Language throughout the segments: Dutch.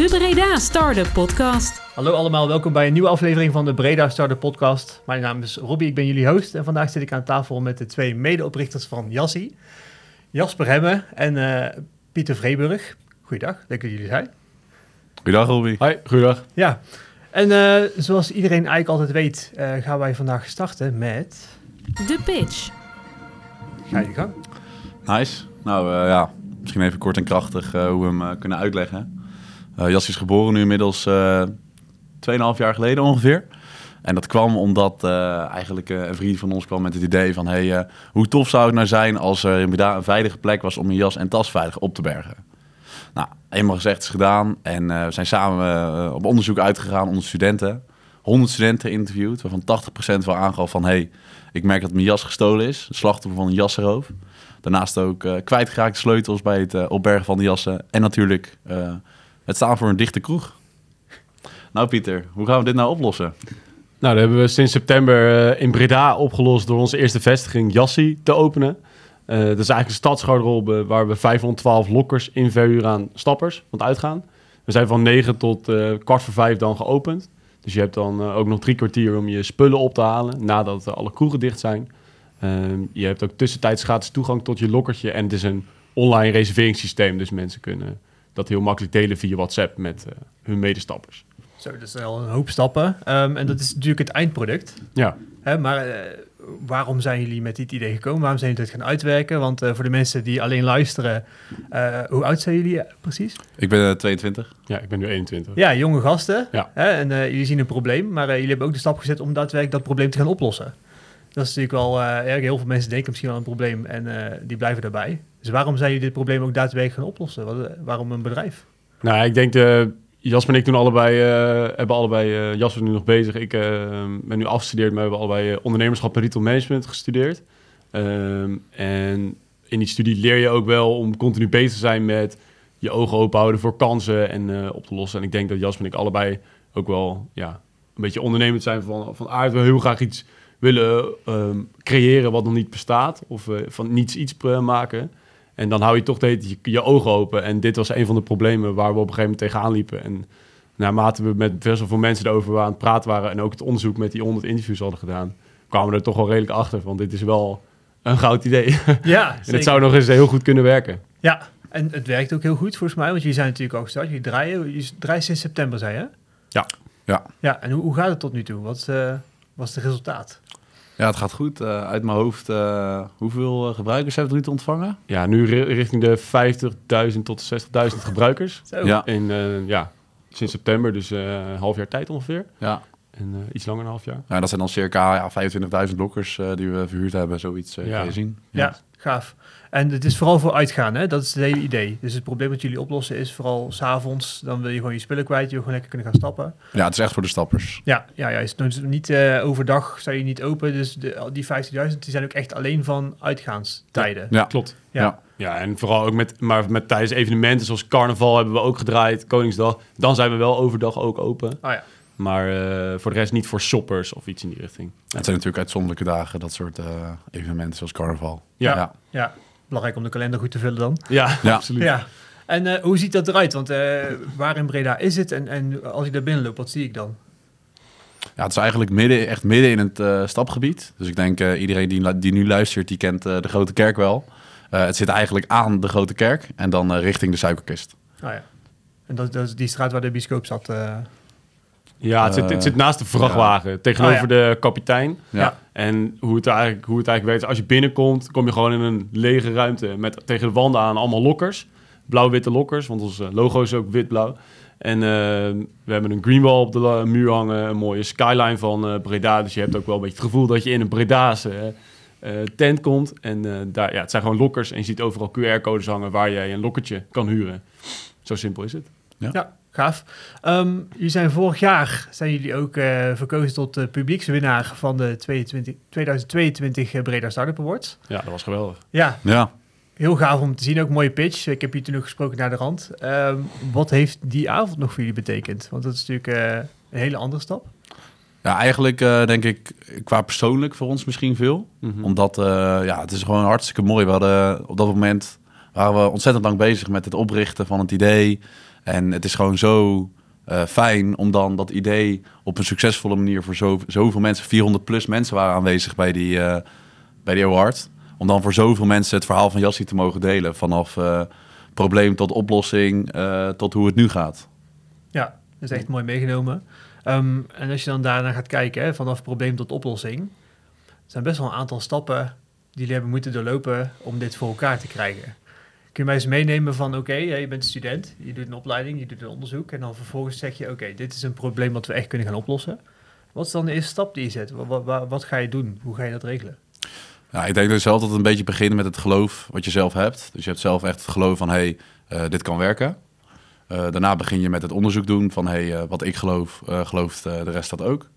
De Breda Startup Podcast. Hallo allemaal, welkom bij een nieuwe aflevering van de Breda Startup Podcast. Mijn naam is Robbie, ik ben jullie host en vandaag zit ik aan tafel met de twee medeoprichters van Jassie. Jasper Hemme en eh, Pieter Vreeburg. Goeiedag, leuk dat jullie zijn. Goedendag, Robbie. Hoi, goeiedag. Ja, en eh, zoals iedereen eigenlijk altijd weet, eh, gaan wij vandaag starten met... De Pitch. Ga je gang. Nice. Nou eh, ja, misschien even kort en krachtig eh, hoe we hem kunnen uitleggen. Eh Jas is geboren nu inmiddels eh 2,5 jaar geleden ongeveer. En dat kwam omdat eh, eigenlijk eh, een vriend van ons kwam met het idee van... Hey, eh, hoe tof zou het nou zijn als er in een veilige plek was om je jas en tas veilig op te bergen. Nou, eenmaal gezegd is gedaan. En eh, we zijn samen eh, op onderzoek uitgegaan onder studenten. 100 studenten geïnterviewd, waarvan 80% wel aangaf van... hey, ik merk dat mijn jas gestolen is. Slachtoffer van een jassenroof. Daarnaast ook eh kwijtgeraakte sleutels bij het eh, opbergen van de jassen. En natuurlijk eh, het staan voor een dichte kroeg. Nou Pieter, hoe gaan we dit nou oplossen? Nou, dat hebben we sinds september eh, in Breda opgelost door onze eerste vestiging Jassie te openen. Eh, dat is eigenlijk een stadsgarderobe waar we 512 lokkers inverhuren aan stappers van het uitgaan. We zijn van 9 tot eh, kwart voor 5 dan geopend. Dus je hebt dan ook nog drie kwartier om je spullen op te halen nadat alle kroegen dicht zijn. Ehm, je hebt ook tussentijds gratis toegang tot je lokkertje en het is een online reserveringssysteem. Dus mensen kunnen dat heel makkelijk delen via WhatsApp met eh, hun medestappers. Zo, dat is wel een hoop stappen. Ehm, en dat is natuurlijk het eindproduct. Ja. Hè, maar eh, waarom zijn jullie met dit idee gekomen? Waarom zijn jullie dit gaan uitwerken? Want eh, voor de mensen die alleen luisteren, eh, hoe oud zijn jullie precies? Ik ben eh, 22. Ja, ik ben nu 21. Ja, jonge gasten. Ja. Hè, en eh, jullie zien een probleem, maar eh, jullie hebben ook de stap gezet om daadwerkelijk dat probleem te gaan oplossen. Dat is natuurlijk wel, eh, erg. heel veel mensen denken misschien wel aan een probleem en eh, die blijven daarbij. Dus waarom zijn jullie dit probleem ook daadwerkelijk gaan oplossen? Eh, waarom een bedrijf? Nou, ik denk, de Jasper en ik toen allebei, eh, hebben allebei, eh, Jasper is nu nog bezig, ik ben nu afgestudeerd, maar we hebben allebei ondernemerschap en retail management gestudeerd. Ehm, en in die studie leer je ook wel om continu bezig te zijn met je ogen open houden voor kansen en op te lossen. En ik denk dat Jasper en ik allebei ook wel ja, een beetje ondernemend zijn van, van aard. We heel graag iets willen ehm, creëren wat nog niet bestaat of van niets iets maken. En dan hou je toch de je, je ogen open. En dit was een van de problemen waar we op een gegeven moment tegenaan liepen. En naarmate we met best wel veel mensen erover aan het praten waren... en ook het onderzoek met die 100 interviews hadden gedaan... kwamen we er toch wel redelijk achter. Want dit is wel een goud idee. Ja, en het zou nog eens heel goed kunnen werken. Ja, en het werkt ook heel goed volgens mij, want jullie zijn natuurlijk ook gestart. Jullie draaien, jullie draaien sinds september, zei je? Ja. Ja. Ja, en hoe, hoe gaat het tot nu toe? Wat eh, was het resultaat? Ja, het gaat goed. Eh, uit mijn hoofd, eh, hoeveel eh, gebruikers hebben we nu te ontvangen? Ja, nu ri- richting de 50.000 tot 60.000 gebruikers. Zo. Ja. In, eh, ja, sinds september, dus eh, een half jaar tijd ongeveer. Ja. En eh, iets langer dan een half jaar. ja, dat zijn dan circa ja, 25.000 blokkers eh, die we verhuurd hebben, zoiets eh, Ja. kan je zien. Ja, gaaf. En het is vooral voor uitgaan, hè? Dat is het hele idee. Dus het probleem dat jullie oplossen is vooral s'avonds. Dan wil je gewoon je spullen kwijt. Je wil gewoon lekker kunnen gaan stappen. ja, het is echt voor de stappers. Ja, ja, ja. Is dus niet eh, overdag zijn je niet open. Dus de, die 15.000 die zijn ook echt alleen van uitgaanstijden. Ja, Klopt. Ja. Ja. Ja, en vooral ook met, maar met tijdens evenementen zoals carnaval hebben we ook gedraaid, Koningsdag. Dan zijn we wel overdag ook open. Oh ja. Maar eh, voor de rest niet voor shoppers of iets in die richting. Het zijn natuurlijk uitzonderlijke dagen, dat soort eh, evenementen zoals carnaval. Ja. ja. ja, belangrijk om de kalender goed te vullen dan. Ja, Ja. absoluut. Ja. En eh, hoe ziet dat eruit? Want eh, waar in Breda is het? En, en als ik daar binnen loop, wat zie ik dan? Ja, het is eigenlijk midden, echt midden in het eh, stapgebied. Dus ik denk uh, iedereen die, die nu luistert, die kent uh, de Grote Kerk wel. Uh, het zit eigenlijk aan de Grote Kerk en dan uh, richting de suikerkist. Ah ja. En dat, dat is die straat waar de bioscoop zat? Ja, het zit, het zit, naast de vrachtwagen, ja. tegenover oh, ja. de kapitein. Ja. En hoe het, eigenlijk, hoe het eigenlijk werkt, als je binnenkomt, kom je gewoon in een lege ruimte met tegen de wanden aan allemaal lokkers. Blauw-witte lokkers, want ons logo is ook wit-blauw. En uh, we hebben een green wall op de muur hangen, een mooie skyline van uh, Breda. Dus je hebt ook wel een beetje het gevoel dat je in een Bredaanse uh, tent komt. En daar, ja, het zijn gewoon lokkers en je ziet overal QR-codes hangen waar jij een lokkertje kan huren. Zo simpel is het. Ja, ja gaaf. Um, jullie zijn vorig jaar zijn jullie ook verkozen tot uh, publiekswinnaar van de 22, 2022 Breda Startup Awards. Ja, dat was geweldig. Ja. ja. Heel gaaf om te zien, ook een mooie pitch. Ik heb hier toen ook gesproken naar de rand. Um, wat heeft die avond nog voor jullie betekend? Want dat is natuurlijk uh, een hele andere stap. Ja, eigenlijk uh, denk ik qua persoonlijk voor ons misschien veel. Mm -hmm. Omdat uh, ja, het is gewoon hartstikke mooi. We hadden op dat moment waren we ontzettend lang bezig met het oprichten van het idee. En het is gewoon zo eh, fijn om dan dat idee op een succesvolle manier voor zo, zoveel mensen, 400 plus mensen waren aanwezig bij die, eh, bij die award. Om dan voor zoveel mensen het verhaal van Jassie te mogen delen. Vanaf eh, probleem tot oplossing, tot hoe het nu gaat. Ja, dat is echt mooi meegenomen. Ehm, en als je dan daarna gaat kijken, hè, vanaf probleem tot oplossing, zijn best wel een aantal stappen die jullie hebben moeten doorlopen om dit voor elkaar te krijgen. Kun je mij eens meenemen van, oké, ja, je bent student, je doet een opleiding, je doet een onderzoek en dan vervolgens zeg je, oké, dit is een probleem wat we echt kunnen gaan oplossen. Wat is dan de eerste stap die je zet? Wat, wat, wat ga je doen? Hoe ga je dat regelen? Ja, ik denk dus het een beetje begint met het geloof wat je zelf hebt. Dus je hebt zelf echt het geloof van, hey, dit kan werken. Uh, daarna begin je met het onderzoek doen van, hé, hey, uh, wat ik geloof, gelooft de rest dat ook.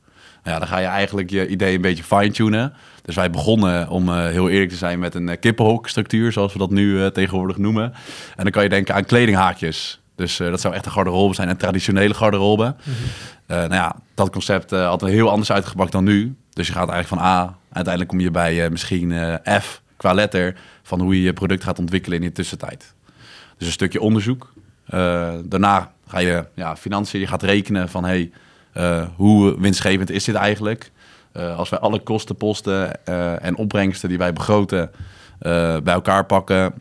Nou ja, dan ga je eigenlijk je idee een beetje fine-tunen. Dus wij begonnen, om heel eerlijk te zijn, met een kippenhokstructuur, zoals we dat nu tegenwoordig noemen. En dan kan je denken aan kledinghaakjes. Dus dat zou echt een garderobe zijn, een traditionele garderobe. Mm -hmm. nou ja, dat concept had er heel anders uitgepakt dan nu. Dus je gaat eigenlijk van A, uiteindelijk kom je bij misschien F qua letter, van hoe je je product gaat ontwikkelen in de tussentijd. Dus een stukje onderzoek. Uh, daarna ga je ja, financiën, je gaat rekenen van hey, uh, hoe winstgevend is dit eigenlijk? Uh, als wij alle kostenposten en opbrengsten die wij begroten bij elkaar pakken,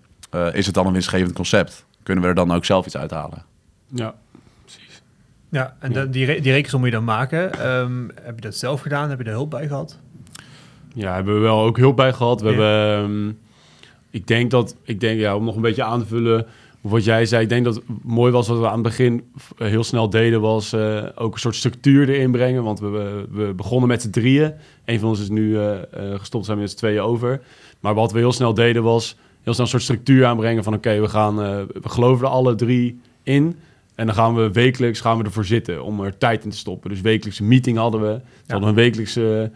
is het dan een winstgevend concept? Kunnen we er dan ook zelf iets uithalen? Ja, precies. Ja, en ja. die, re die rekensom moet je dan maken. Um, heb je dat zelf gedaan? Heb je er hulp bij gehad? Ja, hebben we wel ook hulp bij gehad. We ja. hebben, um, ik denk dat, ik denk ja, om nog een beetje aan te vullen wat jij zei, ik denk dat het mooi was wat we aan het begin heel snel deden, was uh, ook een soort structuur erin brengen. Want we, we begonnen met z'n drieën. Een van ons is nu uh, uh, gestopt, zijn we met z'n tweeën over. Maar wat we heel snel deden was heel snel een soort structuur aanbrengen van oké, okay, we gaan, we geloven er alle drie in. En dan gaan we wekelijks gaan we ervoor zitten om er tijd in te stoppen. Dus wekelijkse meeting hadden we. We ja. hadden een wekelijkse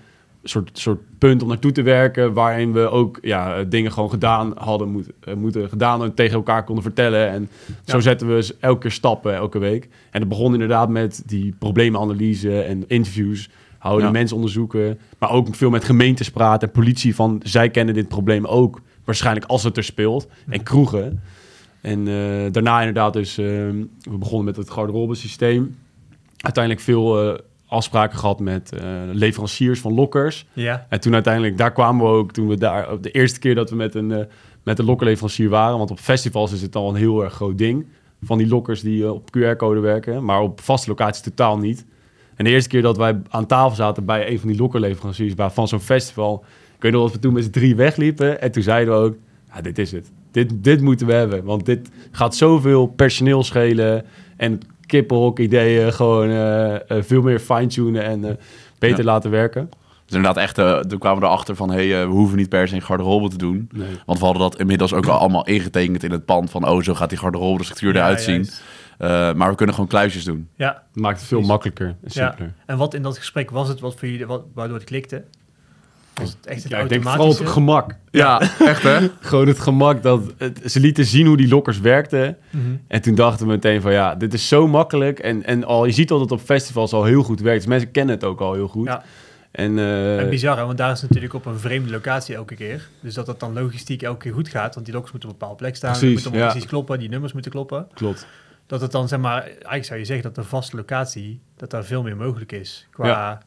soort, soort punt om naartoe te werken. Waarin we ook ja, dingen gewoon gedaan hadden moeten, uh, moeten gedaan en tegen elkaar konden vertellen. En ja. zo zetten we elke keer stappen elke week. En het begon inderdaad met die probleemanalyse en interviews. Houden ja. mensen onderzoeken. Maar ook veel met gemeentes praten en politie van zij kennen dit probleem ook. Waarschijnlijk als het er speelt. En kroegen. En uh, daarna inderdaad dus, uh, we begonnen met het garderobe systeem. Uiteindelijk veel uh, afspraken gehad met uh, leveranciers van lokkers. Ja. En toen uiteindelijk, daar kwamen we ook, toen we daar, de eerste keer dat we met een, uh, met een lokkerleverancier waren, want op festivals is het al een heel erg groot ding, van die lokkers die uh, op QR-code werken, maar op vaste locaties totaal niet. En de eerste keer dat wij aan tafel zaten bij een van die lokkerleveranciers van zo'n festival, ik weet nog dat we toen met z'n drie wegliepen en toen zeiden we ook, ja, dit is het. Dit, dit moeten we hebben, want dit gaat zoveel personeel schelen en kippenhok ideeën gewoon uh, uh, veel meer fine-tunen en uh, beter ja. laten werken. Dus inderdaad echt, toen kwamen we erachter van, hé, hey, we hoeven niet per se een garderobe te doen. Nee. Want we hadden dat inmiddels ook al allemaal ingetekend in het pand van, oh, zo gaat die garderobe de structuur Ja, eruit zien. Uh, maar we kunnen gewoon kluisjes doen. Ja, Maakt het veel makkelijker en ja. simpeler. En wat in dat gesprek was het wat voor jullie, wat, waardoor het klikte? Was het echt het Ja, ik denk vooral het gemak. Ja, echt hè? Gewoon het gemak dat het, ze lieten zien hoe die lokkers werkten. Mhm. En toen dachten we meteen van ja, dit is zo makkelijk. En, en al, je ziet al dat het op festivals al heel goed werkt. Dus mensen kennen het ook al heel goed. Ja. En, eh, En bizar, hè, want daar is het natuurlijk op een vreemde locatie elke keer. Dus dat het dan logistiek elke keer goed gaat. Want die lokkers moeten op een bepaalde plek staan. Precies, die moeten ja. precies kloppen, die nummers moeten kloppen. klopt. Dat het dan, zeg maar, eigenlijk zou je zeggen dat een vaste locatie, dat daar veel meer mogelijk is. Qua,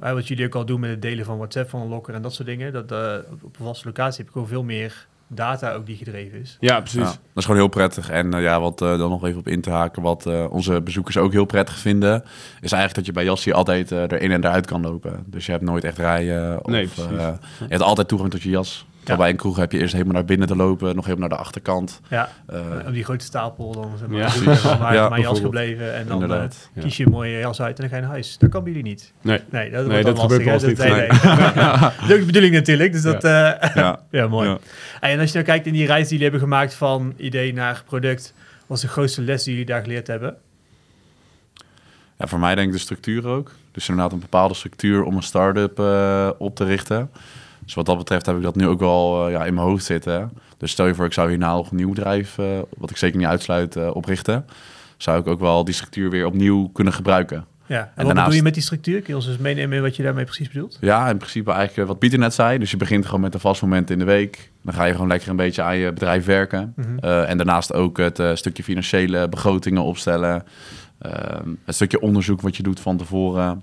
hè, wat jullie ook al doen met het delen van WhatsApp van een lokker en dat soort dingen. Dat eh, op een vaste locatie heb je gewoon veel meer data ook die gedreven is. Ja, precies. Ja, dat is gewoon heel prettig. En eh, ja, wat eh, dan nog even op in te haken, wat eh, onze bezoekers ook heel prettig vinden, is eigenlijk dat je bij Jassie altijd eh er in en eruit kan lopen. Dus je hebt nooit echt rijen. Of, Nee, precies. eh, je hebt altijd toegang tot je jas. Terwijl bij een kroeg heb je eerst helemaal naar binnen te lopen, nog helemaal naar de achterkant. Ja, Eh, op die grote stapel dan zeg maar, Ja. waar Ja, mijn jas gebleven. En dan Inderdaad, eh, kies je een mooie jas uit en dan ga je naar huis. Dat kan bij jullie niet. Nee. Nee, dat, Nee, wordt dat gebeurt lastig, hè? ons Dat- niet. nee, nee. Dat is ook de bedoeling natuurlijk. Dus dat, eh, ja. ja, mooi. Ja. En als je nou kijkt in die reis die jullie hebben gemaakt van idee naar product, wat is de grootste les die jullie daar geleerd hebben? Ja, voor mij denk ik de structuur ook. Dus inderdaad een bepaalde structuur om een start-up eh, op te richten. Dus wat dat betreft heb ik dat nu ook wel eh, ja, in mijn hoofd zitten. Dus stel je voor, ik zou hierna nog een nieuw bedrijf, eh, wat ik zeker niet uitsluit, eh, oprichten. Zou ik ook wel die structuur weer opnieuw kunnen gebruiken. Ja. En, wat daarnaast- bedoel je met die structuur? Kun je ons eens meenemen wat je daarmee precies bedoelt? Ja, in principe eigenlijk wat Pieter net zei. Dus je begint gewoon met een vast moment in de week. Dan ga je gewoon lekker een beetje aan je bedrijf werken. Mhm. En daarnaast ook het stukje financiële begrotingen opstellen. Ehm, het stukje onderzoek wat je doet van tevoren.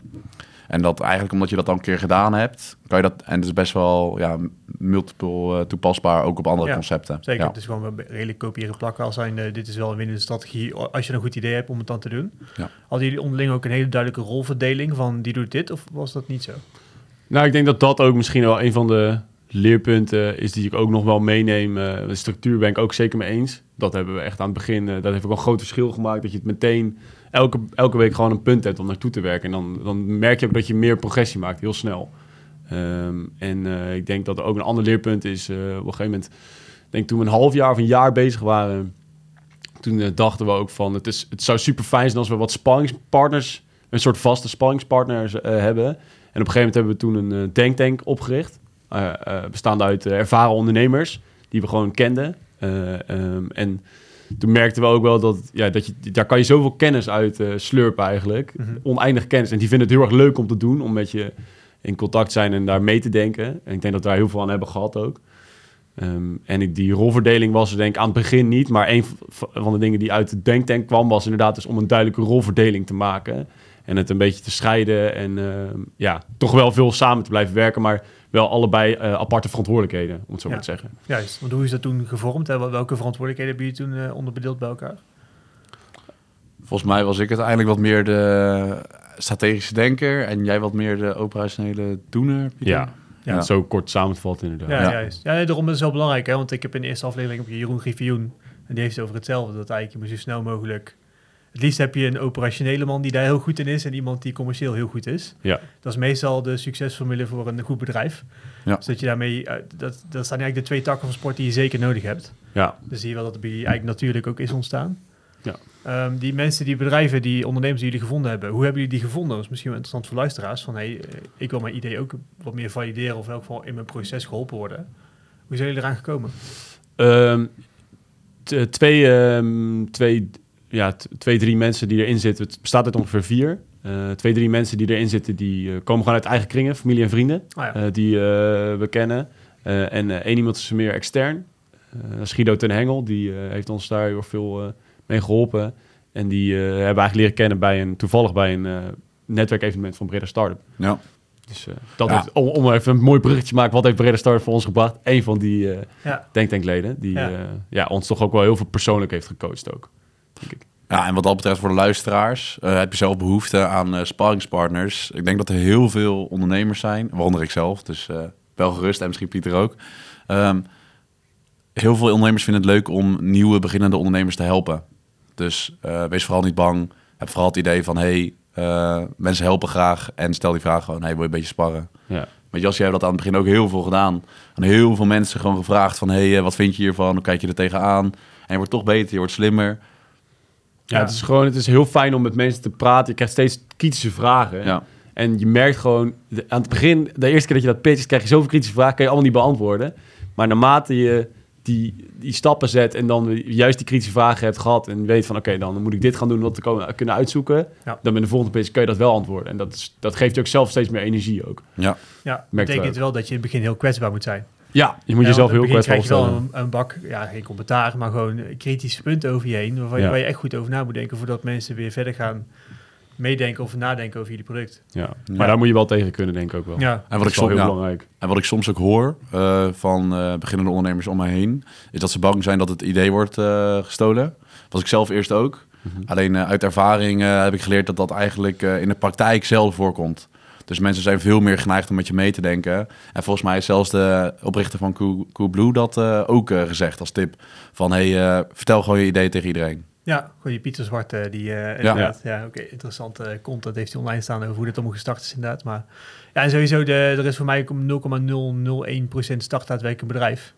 En dat eigenlijk omdat je dat al een keer gedaan hebt, kan je dat. En het is best wel ja, multiple eh, toepasbaar ook op andere Ja, concepten. Zeker, Ja. het is gewoon redelijk kopiëren plakken. Als zijn, eh, dit is wel een winnende strategie als je een goed idee hebt om het dan te doen. Ja. Hadden jullie onderling ook een hele duidelijke rolverdeling van die doet dit of was dat niet zo? Nou, ik denk dat dat ook misschien wel een van de leerpunten is die ik ook nog wel meeneem. Eh, de structuur ben ik ook zeker mee eens. Dat hebben we echt aan het begin, eh, dat heeft ook een groot verschil gemaakt. Dat je het meteen elke, elke week gewoon een punt hebt om naartoe te werken. En dan, dan merk je ook dat je meer progressie maakt, heel snel. Ehm, en eh, ik denk dat er ook een ander leerpunt is. op een gegeven moment, denk toen we een half jaar of een jaar bezig waren, toen dachten we ook van het, is, het zou super fijn zijn als we wat sparringspartners, een soort vaste sparringspartners eh, hebben. En op een gegeven moment hebben we toen een denktank opgericht, bestaande uit eh, ervaren ondernemers die we gewoon kenden. Eh, ehm, en toen merkten we ook wel dat, ja, dat je, daar kan je zoveel kennis uit eh, slurpen eigenlijk. Mhm. Oneindig kennis. En die vinden het heel erg leuk om te doen, om met je in contact te zijn en daar mee te denken. En ik denk dat we daar heel veel aan hebben gehad ook. Ehm, en ik, die rolverdeling was er denk ik aan het begin niet. Maar een van de dingen die uit de denktank kwam... was inderdaad dus om een duidelijke rolverdeling te maken. En het een beetje te scheiden. En ehm, ja, toch wel veel samen te blijven werken. Maar wel allebei eh, aparte verantwoordelijkheden, om het zo Ja. maar te zeggen. Juist, want hoe is dat toen gevormd? Hè? Wel- Welke verantwoordelijkheden hebben jullie toen eh, onderbedeeld bij elkaar? Volgens mij was ik uiteindelijk wat meer de strategische denker en jij wat meer de operationele doener. Ja, Ja. ja. zo kort samenvat inderdaad. Ja, Ja. juist. Ja, nee, daarom is het zo belangrijk, hè? want ik heb in de eerste aflevering op Jeroen Griffioen, en die heeft het over hetzelfde, dat eigenlijk je moet zo snel mogelijk... Het liefst heb je een operationele man die daar heel goed in is en iemand die commercieel heel goed is. Ja. Dat is meestal de succesformule voor een goed bedrijf. Ja. Dus dat je daarmee, eh, dat, dat zijn eigenlijk de twee takken van sport die je zeker nodig hebt. Ja. Dus zie je wel dat jullie eigenlijk natuurlijk ook is ontstaan. Ja. Ehm, die mensen, die bedrijven, die ondernemers die jullie gevonden hebben, hoe hebben jullie die gevonden? Dat is misschien wel interessant voor luisteraars. Van hey, eh, ik wil mijn idee ook wat meer valideren of in elk geval in mijn proces geholpen worden. Hoe zijn jullie eraan gekomen? Ehm, t- twee, ehm, twee, ja, twee, drie mensen die erin zitten. Het bestaat uit ongeveer vier. Eh, twee, drie mensen die erin zitten, die eh, komen gewoon uit eigen kringen, familie en vrienden. Ah, ja. eh, die eh, we kennen. Eh, en eh, één iemand is meer extern. Eh, Guido ten Hengel. Die eh, heeft ons daar heel veel eh, mee geholpen. En die eh, hebben we eigenlijk leren kennen bij een, toevallig bij een eh, netwerkevenement van Breda Startup. Ja. Dus eh, dat Ja. heeft, om, om even een mooi bruggetje te maken, wat heeft Breda Startup voor ons gebracht? Eén van die eh ja. denktankleden, die Ja. ja. ja, ons toch ook wel heel veel persoonlijk heeft gecoacht ook. Denk ik. Ja, en wat dat betreft voor de luisteraars, eh, heb je zelf behoefte aan eh sparringspartners. Ik denk dat er heel veel ondernemers zijn, waaronder ik zelf, dus eh, wel gerust en misschien Pieter ook. Ehm, heel veel ondernemers vinden het leuk om nieuwe beginnende ondernemers te helpen. Dus eh, wees vooral niet bang. Heb vooral het idee van, hey, eh, mensen helpen graag. En stel die vraag gewoon, hey, wil je een beetje sparren? Ja. Met Jas, jij hebt dat aan het begin ook heel veel gedaan. Aan heel veel mensen gewoon gevraagd van... hé, hey, eh, wat vind je hiervan? Hoe kijk je er tegenaan? En je wordt toch beter, je wordt slimmer. Ja, Ja. het is gewoon, het is heel fijn om met mensen te praten. Je krijgt steeds kritische vragen. Ja, En je merkt gewoon, aan het begin, de eerste keer dat je dat pitcht, krijg je zoveel kritische vragen, kan je allemaal niet beantwoorden. Maar naarmate je die, die stappen zet en dan juist die kritische vragen hebt gehad en weet van, oké, dan moet ik dit gaan doen om dat te komen, kunnen uitzoeken. Ja. Dan met de volgende pitch kun je dat wel antwoorden. En dat, is, dat geeft je ook zelf steeds meer energie ook. ja. ja. Merkt betekent we wel dat je in het begin heel kwetsbaar moet zijn. Ja, je moet Ja, jezelf heel kwetsbaar krijg je wel opstellen. een, een bak, ja, geen commentaar, maar gewoon kritische punten over je heen. Waar, Ja. waar je echt goed over na moet denken voordat mensen weer verder gaan meedenken of nadenken over jullie product. Ja. Ja. Maar daar moet je wel tegen kunnen, denk ik ook wel. Ja, En wat, dat ik soms, heel ja, belangrijk. en wat ik soms ook hoor eh, van eh, beginnende ondernemers om mij heen... is dat ze bang zijn dat het idee wordt eh, gestolen. Was ik zelf eerst ook. Mhm. Alleen uit ervaring eh, heb ik geleerd dat dat eigenlijk eh, in de praktijk zelf voorkomt. Dus mensen zijn veel meer geneigd om met je mee te denken. En volgens mij is zelfs de oprichter van Cool, Coolblue dat eh, ook eh, gezegd als tip. Van, hey, eh, vertel gewoon je idee tegen iedereen. Ja, die Pieter Zwart, eh, die inderdaad, ja, oké, interessante eh, content heeft hij online staan over hoe dit allemaal gestart is inderdaad. Maar ja, en sowieso, de, er is voor mij ook 0,001% start daadwerkelijk een bedrijf.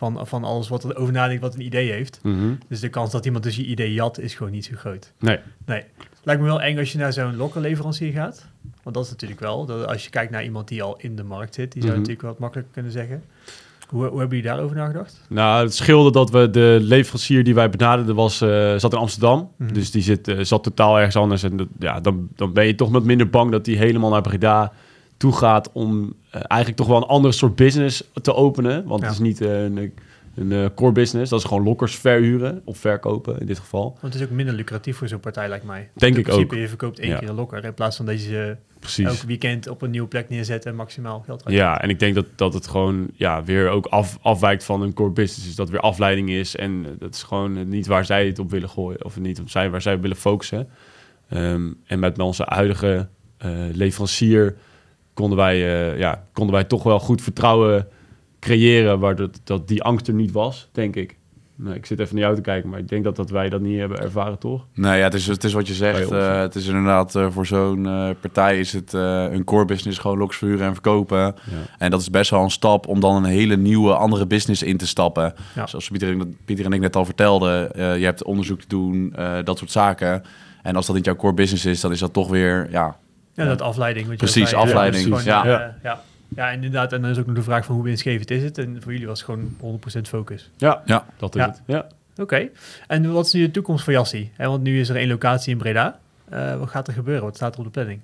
Van, van alles wat er over nadenkt, wat een idee heeft. Mhm. Dus de kans dat iemand dus je idee jat, is gewoon niet zo groot. Nee. Nee. Lijkt me wel eng als je naar zo'n local leverancier gaat. Want dat is natuurlijk wel, dat als je kijkt naar iemand die al in de markt zit, die zou Mhm. natuurlijk wat makkelijker kunnen zeggen. Hoe, hoe hebben jullie daarover nagedacht? Nou, het scheelde dat we de leverancier die wij benaderden was, eh, zat in Amsterdam. Mhm. Dus die zit, eh, zat totaal ergens anders. En dat, ja, dan, dan ben je toch wat minder bang dat die helemaal naar Breda toe gaat om eigenlijk toch wel een ander soort business te openen. Want Ja. het is niet eh, een, een eh, core business. Dat is gewoon lokkers verhuren of verkopen in dit geval. Want het is ook minder lucratief voor zo'n partij, lijkt mij. Denk in ik principe, ook. Je verkoopt één Ja. keer een lokker in plaats van dat je ze Precies. elk weekend op een nieuwe plek neerzet en maximaal geld uit. Ja, en ik denk dat, dat het gewoon ja, weer ook af, afwijkt van een core business. Dus dat weer afleiding is. En eh, dat is gewoon eh, niet waar zij het op willen gooien. Of niet op zij, waar zij willen focussen. Ehm, en met onze huidige eh, leverancier konden wij, eh, ja, konden wij toch wel goed vertrouwen creëren. Waar dat, dat die angst er niet was, denk ik. Nou, ik zit even naar jou te kijken, maar ik denk dat, dat wij dat niet hebben ervaren, toch? Nee, ja, het, is, het is wat je zegt. Eh, het is inderdaad eh, voor zo'n partij is het een core business gewoon loks verhuren en verkopen. Ja. En dat is best wel een stap om dan een hele nieuwe andere business in te stappen. Ja. Zoals Pieter, en- Pieter en ik net al vertelden, je hebt onderzoek te doen, dat soort zaken. En als dat niet jouw core business is, dan is dat toch weer, ja, Ja, dat afleiding. wat je Precies, zei. afleiding, Ja, gewoon, ja. eh, ja. ja, inderdaad. En dan is ook nog de vraag van hoe winstgevend is het? En voor jullie was het gewoon 100% focus. Ja, Ja. dat is Ja. het. Ja. Oké. En wat is nu de toekomst voor Jassie? Hè, want nu is er één locatie in Breda. Eh, wat gaat er gebeuren? Wat staat er op de planning?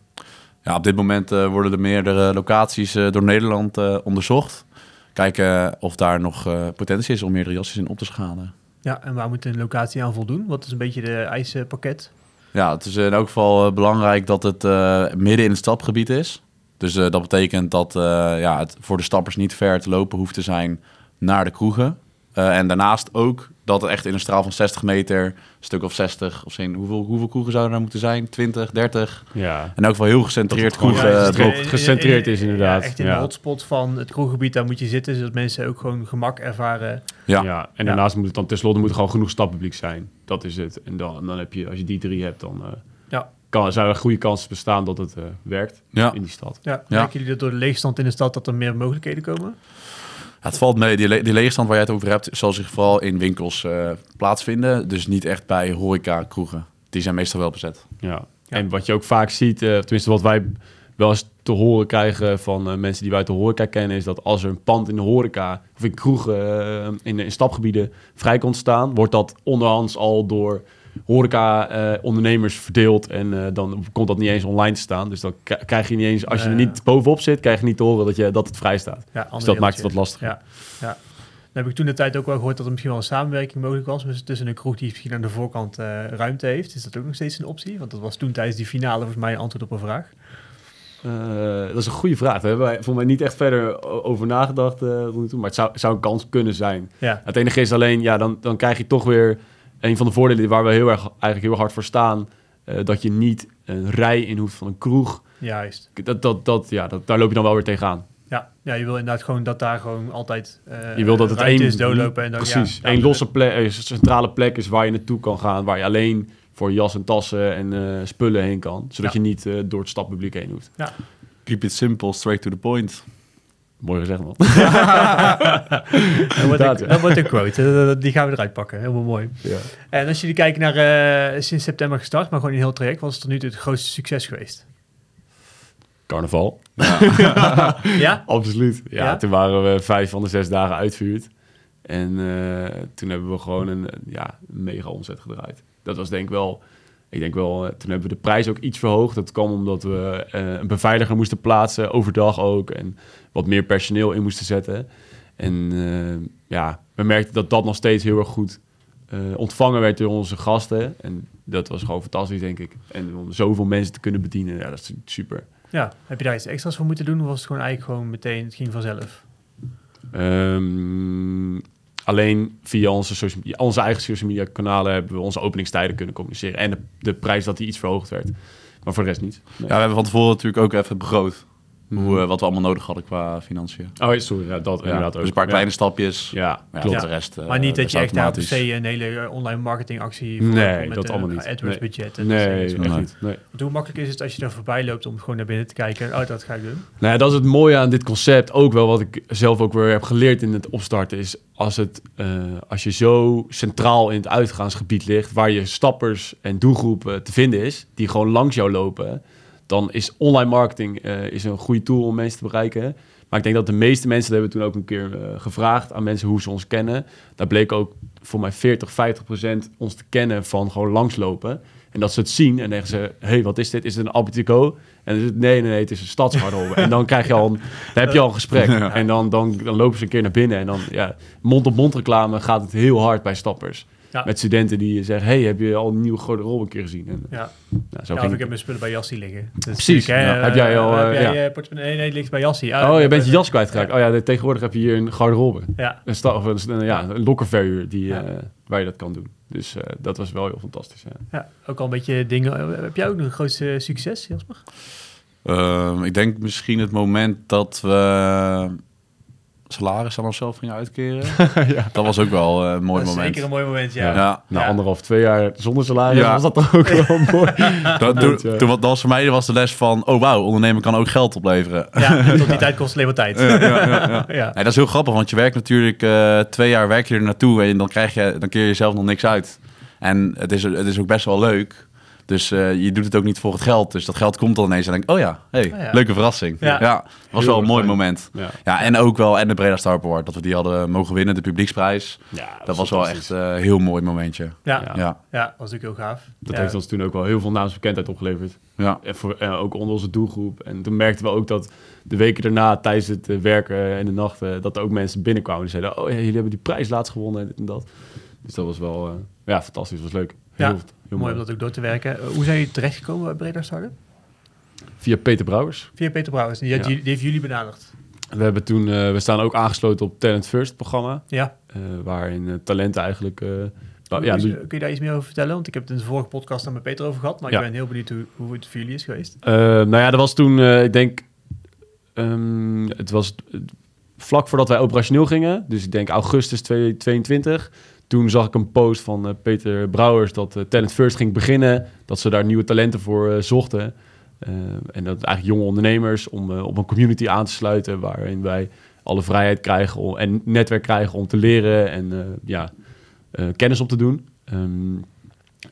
Ja, op dit moment eh, worden er meerdere locaties eh, door Nederland eh, onderzocht. Kijken of daar nog eh, potentie is om meerdere jassen in op te schalen. Ja, en waar moet een locatie aan voldoen? Wat is een beetje de eisenpakket? Ja, het is in elk geval eh, belangrijk dat het eh, midden in het stapgebied is. Dus eh, dat betekent dat ja, het voor de stappers niet ver te lopen hoeft te zijn naar de kroegen. Eh, en daarnaast ook dat het echt in een straal van 60 meter, een stuk of 60, of zijn, hoeveel, hoeveel kroegen zouden er moeten zijn? 20, 30? ja. In elk geval heel gecentreerd kroegen. Ja, het ook gecentreerd is inderdaad. Ja, echt in Ja. de hotspot van het kroeggebied, daar moet je zitten. Zodat mensen ook gewoon gemak ervaren. Ja. Ja. en daarnaast moet het dan tenslotte moet er gewoon genoeg stappubliek zijn. Dat is het. En dan, dan heb je, als je die drie hebt, dan eh, Ja. kan, zou er goede kans bestaan dat het eh, werkt Ja. in die stad. Ja, Merken jullie dat door de leegstand in de stad dat er meer mogelijkheden komen? Het valt mee. Die, le- die leegstand waar jij het over hebt, zal zich vooral in winkels eh, plaatsvinden. Dus niet echt bij horeca kroegen. Die zijn meestal wel bezet. Ja. Ja. En wat je ook vaak ziet, eh, tenminste wat wij wel eens te horen krijgen van eh, mensen die wij uit de horeca kennen, is dat als er een pand in de horeca of in kroegen, in, in stapgebieden vrij komt staan, wordt dat onderhands al door horeca-ondernemers verdeeld en eh, dan komt dat niet eens online te staan. Dus dan krijg je niet eens, als je er niet bovenop zit, krijg je niet te horen dat, je, dat het vrij staat. Ja, Dus dat maakt het wat lastiger. Ja, ja. Dan heb ik toen de tijd ook wel gehoord dat er misschien wel een samenwerking mogelijk was tussen een kroeg die misschien aan de voorkant eh, ruimte heeft. Is dat ook nog steeds een optie? Want dat was toen tijdens die finale volgens mij een antwoord op een vraag. Eh, dat is een goede vraag. Daar hebben wij volgens mij niet echt verder over nagedacht eh. Maar het zou, zou een kans kunnen zijn. Ja, Het enige is alleen, ja, dan, dan krijg je toch weer een van de voordelen waar we heel erg, eigenlijk heel hard voor staan. eh, dat je niet een rij in hoeft van een kroeg. juist. Dat, dat, dat, ja, dat, daar loop je dan wel weer tegenaan. Ja, ja, je wil inderdaad gewoon dat daar gewoon altijd eh Je wil dat het één is doorlopen. En dan, precies, ja, één ja, losse plek, een centrale plek is waar je naartoe kan gaan. Waar je alleen voor jas en tassen en eh, spullen heen kan. Zodat Ja. je niet eh, door het stadpubliek heen hoeft. Keep it simple, straight to the point. Mooi gezegd, man. Dat wordt, Inderdaad, een, ja. dat wordt een quote. Eh, Die gaan we eruit pakken. Helemaal mooi. ja. En als jullie kijken naar eh, sinds september gestart, maar gewoon in heel het traject, was het tot nu toe het grootste succes geweest? Carnaval. Ja? Absoluut. Ja, Ja? toen waren we vijf van de zes dagen uitvuurd. En eh, toen hebben we gewoon een, eh, ja, een mega omzet gedraaid. Dat was denk ik wel... Ik denk wel, eh, toen hebben we de prijs ook iets verhoogd. Dat kwam omdat we eh, een beveiliger moesten plaatsen, overdag ook. En wat meer personeel in moesten zetten. En eh, ja, we merkten dat dat nog steeds heel erg goed ontvangen werd door onze gasten. En dat was gewoon fantastisch, denk ik. En om zoveel mensen te kunnen bedienen, ja, dat is super. Ja. Heb je daar iets extra's voor moeten doen? Of was het gewoon eigenlijk gewoon meteen, het ging vanzelf? Ehm, alleen via onze, onze eigen social media kanalen hebben we onze openingstijden kunnen communiceren. En de, de prijs dat die iets verhoogd werd. Maar voor de rest niet. Ja, we hebben van tevoren natuurlijk ook even begroot. Mhm. Hoe, eh, wat we allemaal nodig hadden qua financiën. Oh, sorry. Ja, dat Ja, inderdaad dus ook. een paar Ja. kleine stapjes. Ja, Ja, klopt. De rest, eh, maar niet dat best je echt daar per automatisch. se een hele eh, online marketingactie voor Nee, met dat allemaal niet. AdWords Nee. budget. En Nee, dat echt niet. Nee. Hoe makkelijk is het als je er voorbij loopt om gewoon naar binnen te kijken en oh, dat ga ik doen? Nou ja, dat is het mooie aan dit concept. Ook wel wat ik zelf ook weer heb geleerd in het opstarten. Is als, het, eh, als je zo centraal in het uitgaansgebied ligt. Waar je stappers en doelgroepen te vinden is. Die gewoon langs jou lopen. Dan is online marketing eh, is een goede tool om mensen te bereiken. Maar Maar ik denk dat de meeste mensen, dat hebben we toen ook een keer eh, gevraagd aan mensen hoe ze ons kennen. Daar bleek ook voor mij 40, 50 procent ons te kennen van gewoon langslopen. En dat ze het zien en zeggen ze, hé, hey, wat is dit? Is het een Appetico? En dan is het, nee, nee, nee, het is een stadsgarderobe. en dan krijg je al een, dan heb je al een gesprek. En dan, dan, dan lopen ze een keer naar binnen. En dan, ja, mond-op-mond reclame gaat het heel hard bij stappers. Ja. Met studenten die zeggen, hey, heb je al een nieuwe garderobe een keer gezien? En, Ja, nou, zo ja ging ik heb mijn spullen bij Jassie liggen. Dus Precies, natuurlijk, hè, ja. Heb jij al, heb eh, jij ja. je portemonnee? Nee, ligt bij Jassie. Oh, je bent je ja. jas kwijtgeraakt. Oh ja, de- tegenwoordig heb je hier een garderobe. Ja, Een, sta, of een, ja, een lokkerverhuur die, Ja. eh, waar je dat kan doen. Dus eh, dat was wel heel fantastisch. Ja. ja, ook al een beetje dingen. Heb jij ook nog een grootste succes, Jasper? Ehm, ik denk misschien het moment dat we salaris aan onszelf gingen uitkeren. ja. Dat was ook wel eh, een mooi moment. zeker een mooi moment, ja. Ja. Ja, Na Ja. anderhalf, twee jaar zonder salaris Ja. was dat toch ook wel mooi. dat, toen, toen, wat- dat was voor mij was de les van, oh wauw, ondernemen kan ook geld opleveren. Ja, en tot die tijd kost alleen maar tijd. Ja, ja, ja, ja. Ja. Nee, dat is heel grappig, want je werkt natuurlijk eh, twee jaar werk je er naartoe en dan, krijg je, dan keer je jezelf nog niks uit. En het is, het is ook best wel leuk. Dus eh, je doet het ook niet voor het geld. Dus dat geld komt dan ineens en dan denk ik, oh ja, hey, Oh ja. leuke verrassing. Ja. Was Heel wel een mooi fijn. moment. Ja. Ja, en ook wel, en de Breda Star Award, dat we die hadden mogen winnen, de publieksprijs. Ja, Dat was wel echt eh, een heel mooi momentje. Ja. Ja. Ja. Ja, dat was ook heel gaaf. Dat ja. heeft ons toen ook wel heel veel naamsbekendheid opgeleverd. ja. En voor, eh, ook onder onze doelgroep. En toen merkten we ook dat de weken daarna, tijdens het eh, werken en de nachten, dat er ook mensen binnenkwamen die zeiden: Oh ja, jullie hebben die prijs laatst gewonnen en dit en dat. Dus dat was wel, eh, ja, fantastisch. was leuk. Heel, Ja, heel Mooi om dat ook door te werken. Uh, hoe zijn jullie terechtgekomen bij Breda Startup? Via Peter Brouwers. Via Peter Brouwers. Die, had Ja. die heeft jullie benaderd. We, hebben toen, eh, we staan ook aangesloten op Talent First programma. Ja. eh, waarin eh, talenten eigenlijk. eh, nou, Kun ja, je- kun je daar iets meer over vertellen? Want ik heb het in de vorige podcast dan met Peter over gehad. Maar Ja. ik ben heel benieuwd hoe, hoe het voor jullie is geweest. Eh, nou ja, dat was toen, eh, ik denk, ehm, het was eh, vlak voordat wij operationeel gingen. Dus ik denk augustus 2022. Toen zag ik een post van eh, Peter Brouwers dat eh, Talent First ging beginnen. Dat ze daar nieuwe talenten voor eh, zochten. En dat eigenlijk jonge ondernemers om op een community aan te sluiten waarin wij alle vrijheid krijgen om, en netwerk krijgen om te leren en ja, kennis op te doen. Ehm,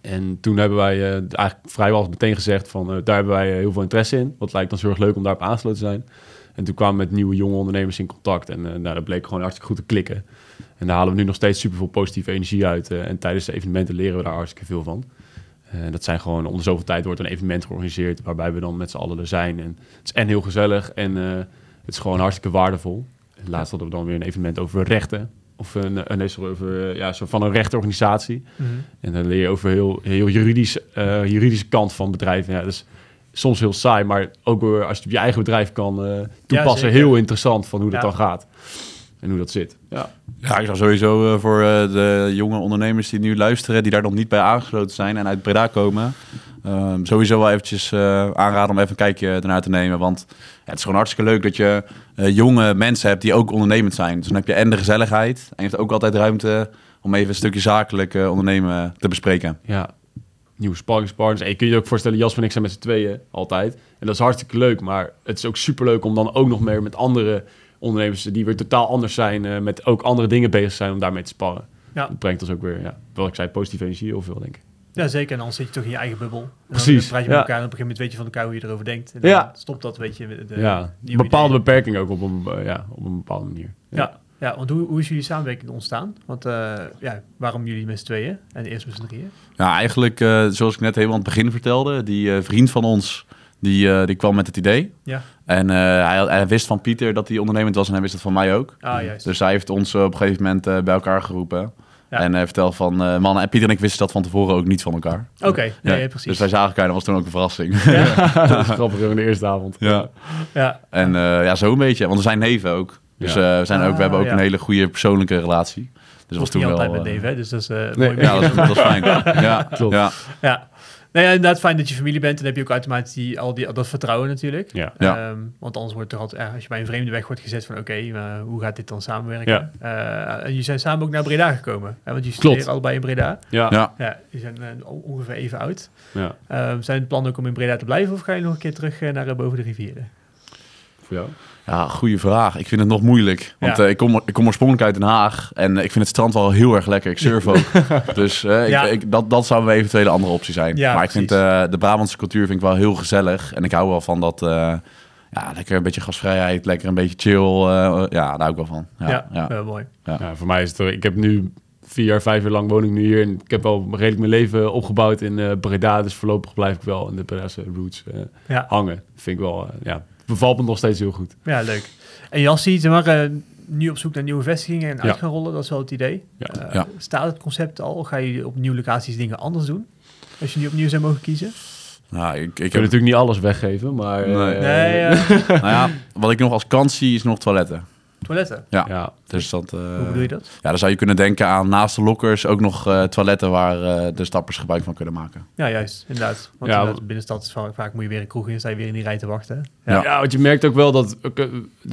en toen hebben wij eigenlijk vrijwel meteen gezegd van daar hebben wij heel veel interesse in. Wat lijkt ons heel erg leuk om daarop aangesloten te zijn. En toen kwamen we met nieuwe jonge ondernemers in contact. En nou, dat bleek gewoon hartstikke goed te klikken. En daar halen we nu nog steeds super veel positieve energie uit. eh, en tijdens de evenementen leren we daar hartstikke veel van. Eh, dat zijn gewoon, onder zoveel tijd wordt een evenement georganiseerd waarbij we dan met z'n allen er zijn. En het is en heel gezellig en eh, het is gewoon hartstikke waardevol. En laatst hadden we dan weer een evenement over rechten. Of een, een, nee, over, ja, zo van een rechtenorganisatie. En dan leer je over heel, heel juridisch, juridische kant van bedrijven. Ja, dat is soms heel saai, maar ook als je het op je eigen bedrijf kan toepassen, heel interessant van hoe dat Ja. dan gaat. En hoe dat zit. Ja, Ja, ik zou sowieso eh, voor eh, de jonge ondernemers die nu luisteren, die daar nog niet bij aangesloten zijn en uit Breda komen, ehm, sowieso wel eventjes eh, aanraden om even een kijkje ernaar te nemen. Want het is gewoon hartstikke leuk dat je jonge mensen hebt die ook ondernemend zijn. Dus dan heb je en de gezelligheid en je hebt ook altijd ruimte om even een stukje zakelijk ondernemen te bespreken. ja. Nieuwe sparringspartners. En je kunt je ook voorstellen, Jasper en ik zijn met z'n tweeën altijd. En dat is hartstikke leuk, maar het is ook superleuk om dan ook nog meer met andere ondernemers die weer totaal anders zijn, eh, met ook andere dingen bezig zijn om daarmee te sparren. Ja. Dat brengt ons ook weer, ja, wat ik zei, positieve energie heel veel, denk ik. Ja, zeker. En anders zit je toch in je eigen bubbel. En Precies, Dan praat je met ja. elkaar en op een gegeven moment weet je van elkaar hoe je erover denkt. En dan Ja. stopt dat, weet je, de ja, nieuwe bepaalde ideeën. beperkingen ook op een, eh, ja, op een bepaalde manier. Ja, ja want hoe, hoe is jullie samenwerking ontstaan? Want eh, ja, waarom jullie met z'n tweeën en eerst met z'n drieën? Ja, eigenlijk eh, zoals ik net helemaal aan het begin vertelde, die eh, vriend van ons, die, eh, die kwam met het idee. Ja. En eh, hij, hij wist van Pieter dat hij ondernemend was en hij wist het van mij ook. Ah, juist. Dus hij heeft ons eh, op een gegeven moment eh, bij elkaar geroepen. Ja. En hij vertelde van, eh mannen, en Pieter en ik wisten dat van tevoren ook niet van elkaar. Oké, nee, Ja, ja, precies. Dus wij zagen elkaar, dat was toen ook een verrassing. dat is grappig in de eerste avond. ja. ja, En eh, ja, zo een beetje. Want we zijn neven ook. Dus Ja. eh, we, zijn ook, we Ah, hebben ook ja. een hele goede persoonlijke relatie. Dus dat was was toen niet wel... altijd met neven, hè, dus dat is eh Nee. mooi. ja, dat is, dat is fijn. Ja, Klopt. Ja. Ja. Nee, ja, inderdaad fijn dat je familie bent. En dan heb je ook automatisch die, al die, dat vertrouwen natuurlijk. Ja. Ja. Ehm, want anders wordt er altijd, ja, als je bij een vreemde weg wordt gezet van oké, maar hoe gaat dit dan samenwerken? Eh, en jullie zijn samen ook naar Breda gekomen. Hè, want Klopt. studeren allebei in Breda. Ja. Ja. Ja, die zijn eh, on- ongeveer even oud. ja. Ehm, zijn het plan ook om in Breda te blijven of ga je nog een keer terug eh, naar eh, boven de rivieren? Voor jou? Ja, goede vraag. Ik vind het nog moeilijk. Want Ja. eh, ik, kom, ik kom oorspronkelijk uit Den Haag. En ik vind het strand wel heel erg lekker. Ik surf ook. dus eh, ik, Ja. ik, dat, dat zou een eventuele andere optie zijn. Ja, maar ik vind eh, de Brabantse cultuur vind ik wel heel gezellig. En ik hou wel van dat, eh, Ja, lekker een beetje gasvrijheid, lekker een beetje chill. eh, ja, daar hou ik wel van. Ja, Ja, ja. eh, mooi. Ja, voor mij is het... Ik heb nu vier jaar, vijf jaar lang woon ik nu hier. En ik heb al redelijk mijn leven opgebouwd in eh Breda. Dus voorlopig blijf ik wel in de Bredase roots eh, Ja. hangen. vind ik wel... eh, ja, bevalt me nog steeds heel goed. Ja, leuk. En Jassie, zeg maar, eh, nu op zoek naar nieuwe vestigingen en Ja. uit gaan rollen, dat is wel het idee. Ja. Eh, Ja. Staat het concept al? Ga je op nieuwe locaties dingen anders doen? Als je nu opnieuw zou mogen kiezen? Nou, ik, ik heb, kan natuurlijk niet alles weggeven, maar... eh, Nee. Nee, eh, nou ja, wat ik nog als kans zie is nog toiletten. Toiletten. Ja, Ja, dus dat... eh, Hoe bedoel je dat? Ja, dan zou je kunnen denken aan naast de lokkers ook nog eh, toiletten waar eh, de stappers gebruik van kunnen maken. Ja, juist, inderdaad. Want Ja, inderdaad, binnenstad is vaak, vaak moet je weer een kroeg in, sta je weer in die rij te wachten. Ja. Ja. want je merkt ook wel dat, dat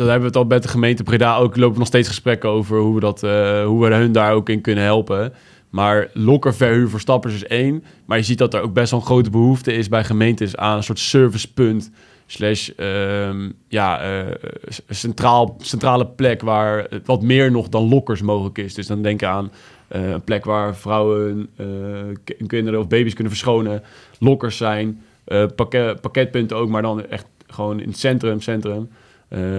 hebben we het al met de gemeente Breda ook, lopen nog steeds gesprekken over hoe we, dat, eh, hoe we hun daar ook in kunnen helpen. Maar lokkerverhuur voor stappers is één. Maar je ziet dat er ook best wel een grote behoefte is bij gemeentes aan een soort servicepunt. Slash, ehm, ja, eh, centraal, centrale plek waar wat meer nog dan lokkers mogelijk is. Dus dan denk aan eh, een plek waar vrouwen, ki- kinderen of baby's kunnen verschonen. Lokkers zijn, pakket, pakketpunten ook, maar dan echt gewoon in het centrum, centrum.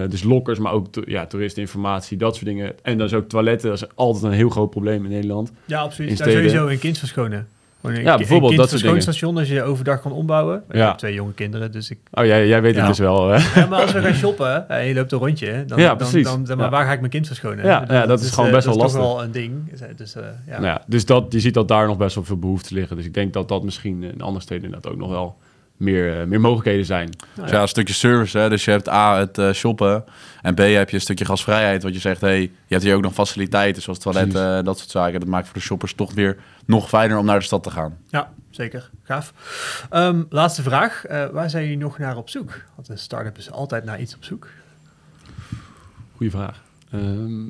Dus lokkers, maar ook to- ja, toeristeninformatie, dat soort dingen. En dan is ook toiletten, dat is altijd een heel groot probleem in Nederland. Ja, absoluut. In steden. sowieso een kind verschonen. Gewoon een, Ja, bijvoorbeeld dat soort dingen. verschoonstation als je overdag kan ombouwen. Ik Ja. heb twee jonge kinderen, dus ik... Oh, jij, jij weet Ja. het dus wel. Hè? Ja, maar als we gaan shoppen en je loopt een rondje, dan, Ja, dan, precies. dan, dan- maar Ja. waar ga ik mijn kind verschonen? Ja, dat is gewoon eh, best dat wel is toch lastig. wel een ding. Dus, eh, ja. Nou ja, dus dat, je ziet dat daar nog best wel veel behoefte liggen. Dus ik denk dat dat misschien in andere steden inderdaad ook nog wel meer, eh, meer mogelijkheden zijn. Nou Dus ja, een stukje service. Hè? Dus je hebt A, het eh, shoppen. En B, heb je een stukje gasvrijheid. Wat je zegt, hey, je hebt hier ook nog faciliteiten zoals toiletten, dat soort zaken. Dat maakt voor de shoppers toch weer nog fijner om naar de stad te gaan. Ja, zeker. Gaaf. Ehm, laatste vraag. Eh, waar zijn jullie nog naar op zoek? Want een start-up is altijd naar iets op zoek. Goeie vraag. Ehm,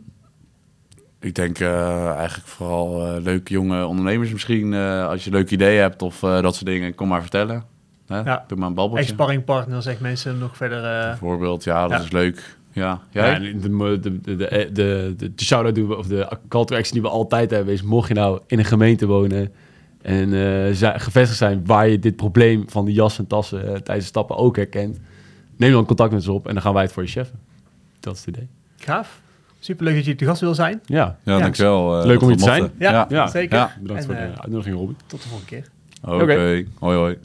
Ik denk eh, eigenlijk vooral eh, leuke jonge ondernemers misschien. eh, als je leuke ideeën hebt of eh, dat soort dingen, kom maar vertellen. Hè? Ja. Doe maar een babbeltje. Ex-sparringpartner, zegt mensen nog verder... eh, Bijvoorbeeld, ja, dat Ja. is leuk. Ja, ja, de, de, de, de, de, de, de, de shout-out doen we, of de call to action die we altijd hebben, is mocht je nou in een gemeente wonen en eh, zi- gevestigd zijn waar je dit probleem van de jas en tassen eh, tijdens stappen ook herkent, neem dan contact met ons op en dan gaan wij het voor je cheffen. Dat is het idee. gaaf. Superleuk dat je te gast wil zijn. Ja, Ja, Ja. dankjewel. eh, Leuk om hier te mochten. Ja. Ja. ja. Zeker. Ja. bedankt En, voor de eh, uitnodiging, Robin. Tot de volgende keer. Oké, Oké. hoi hoi.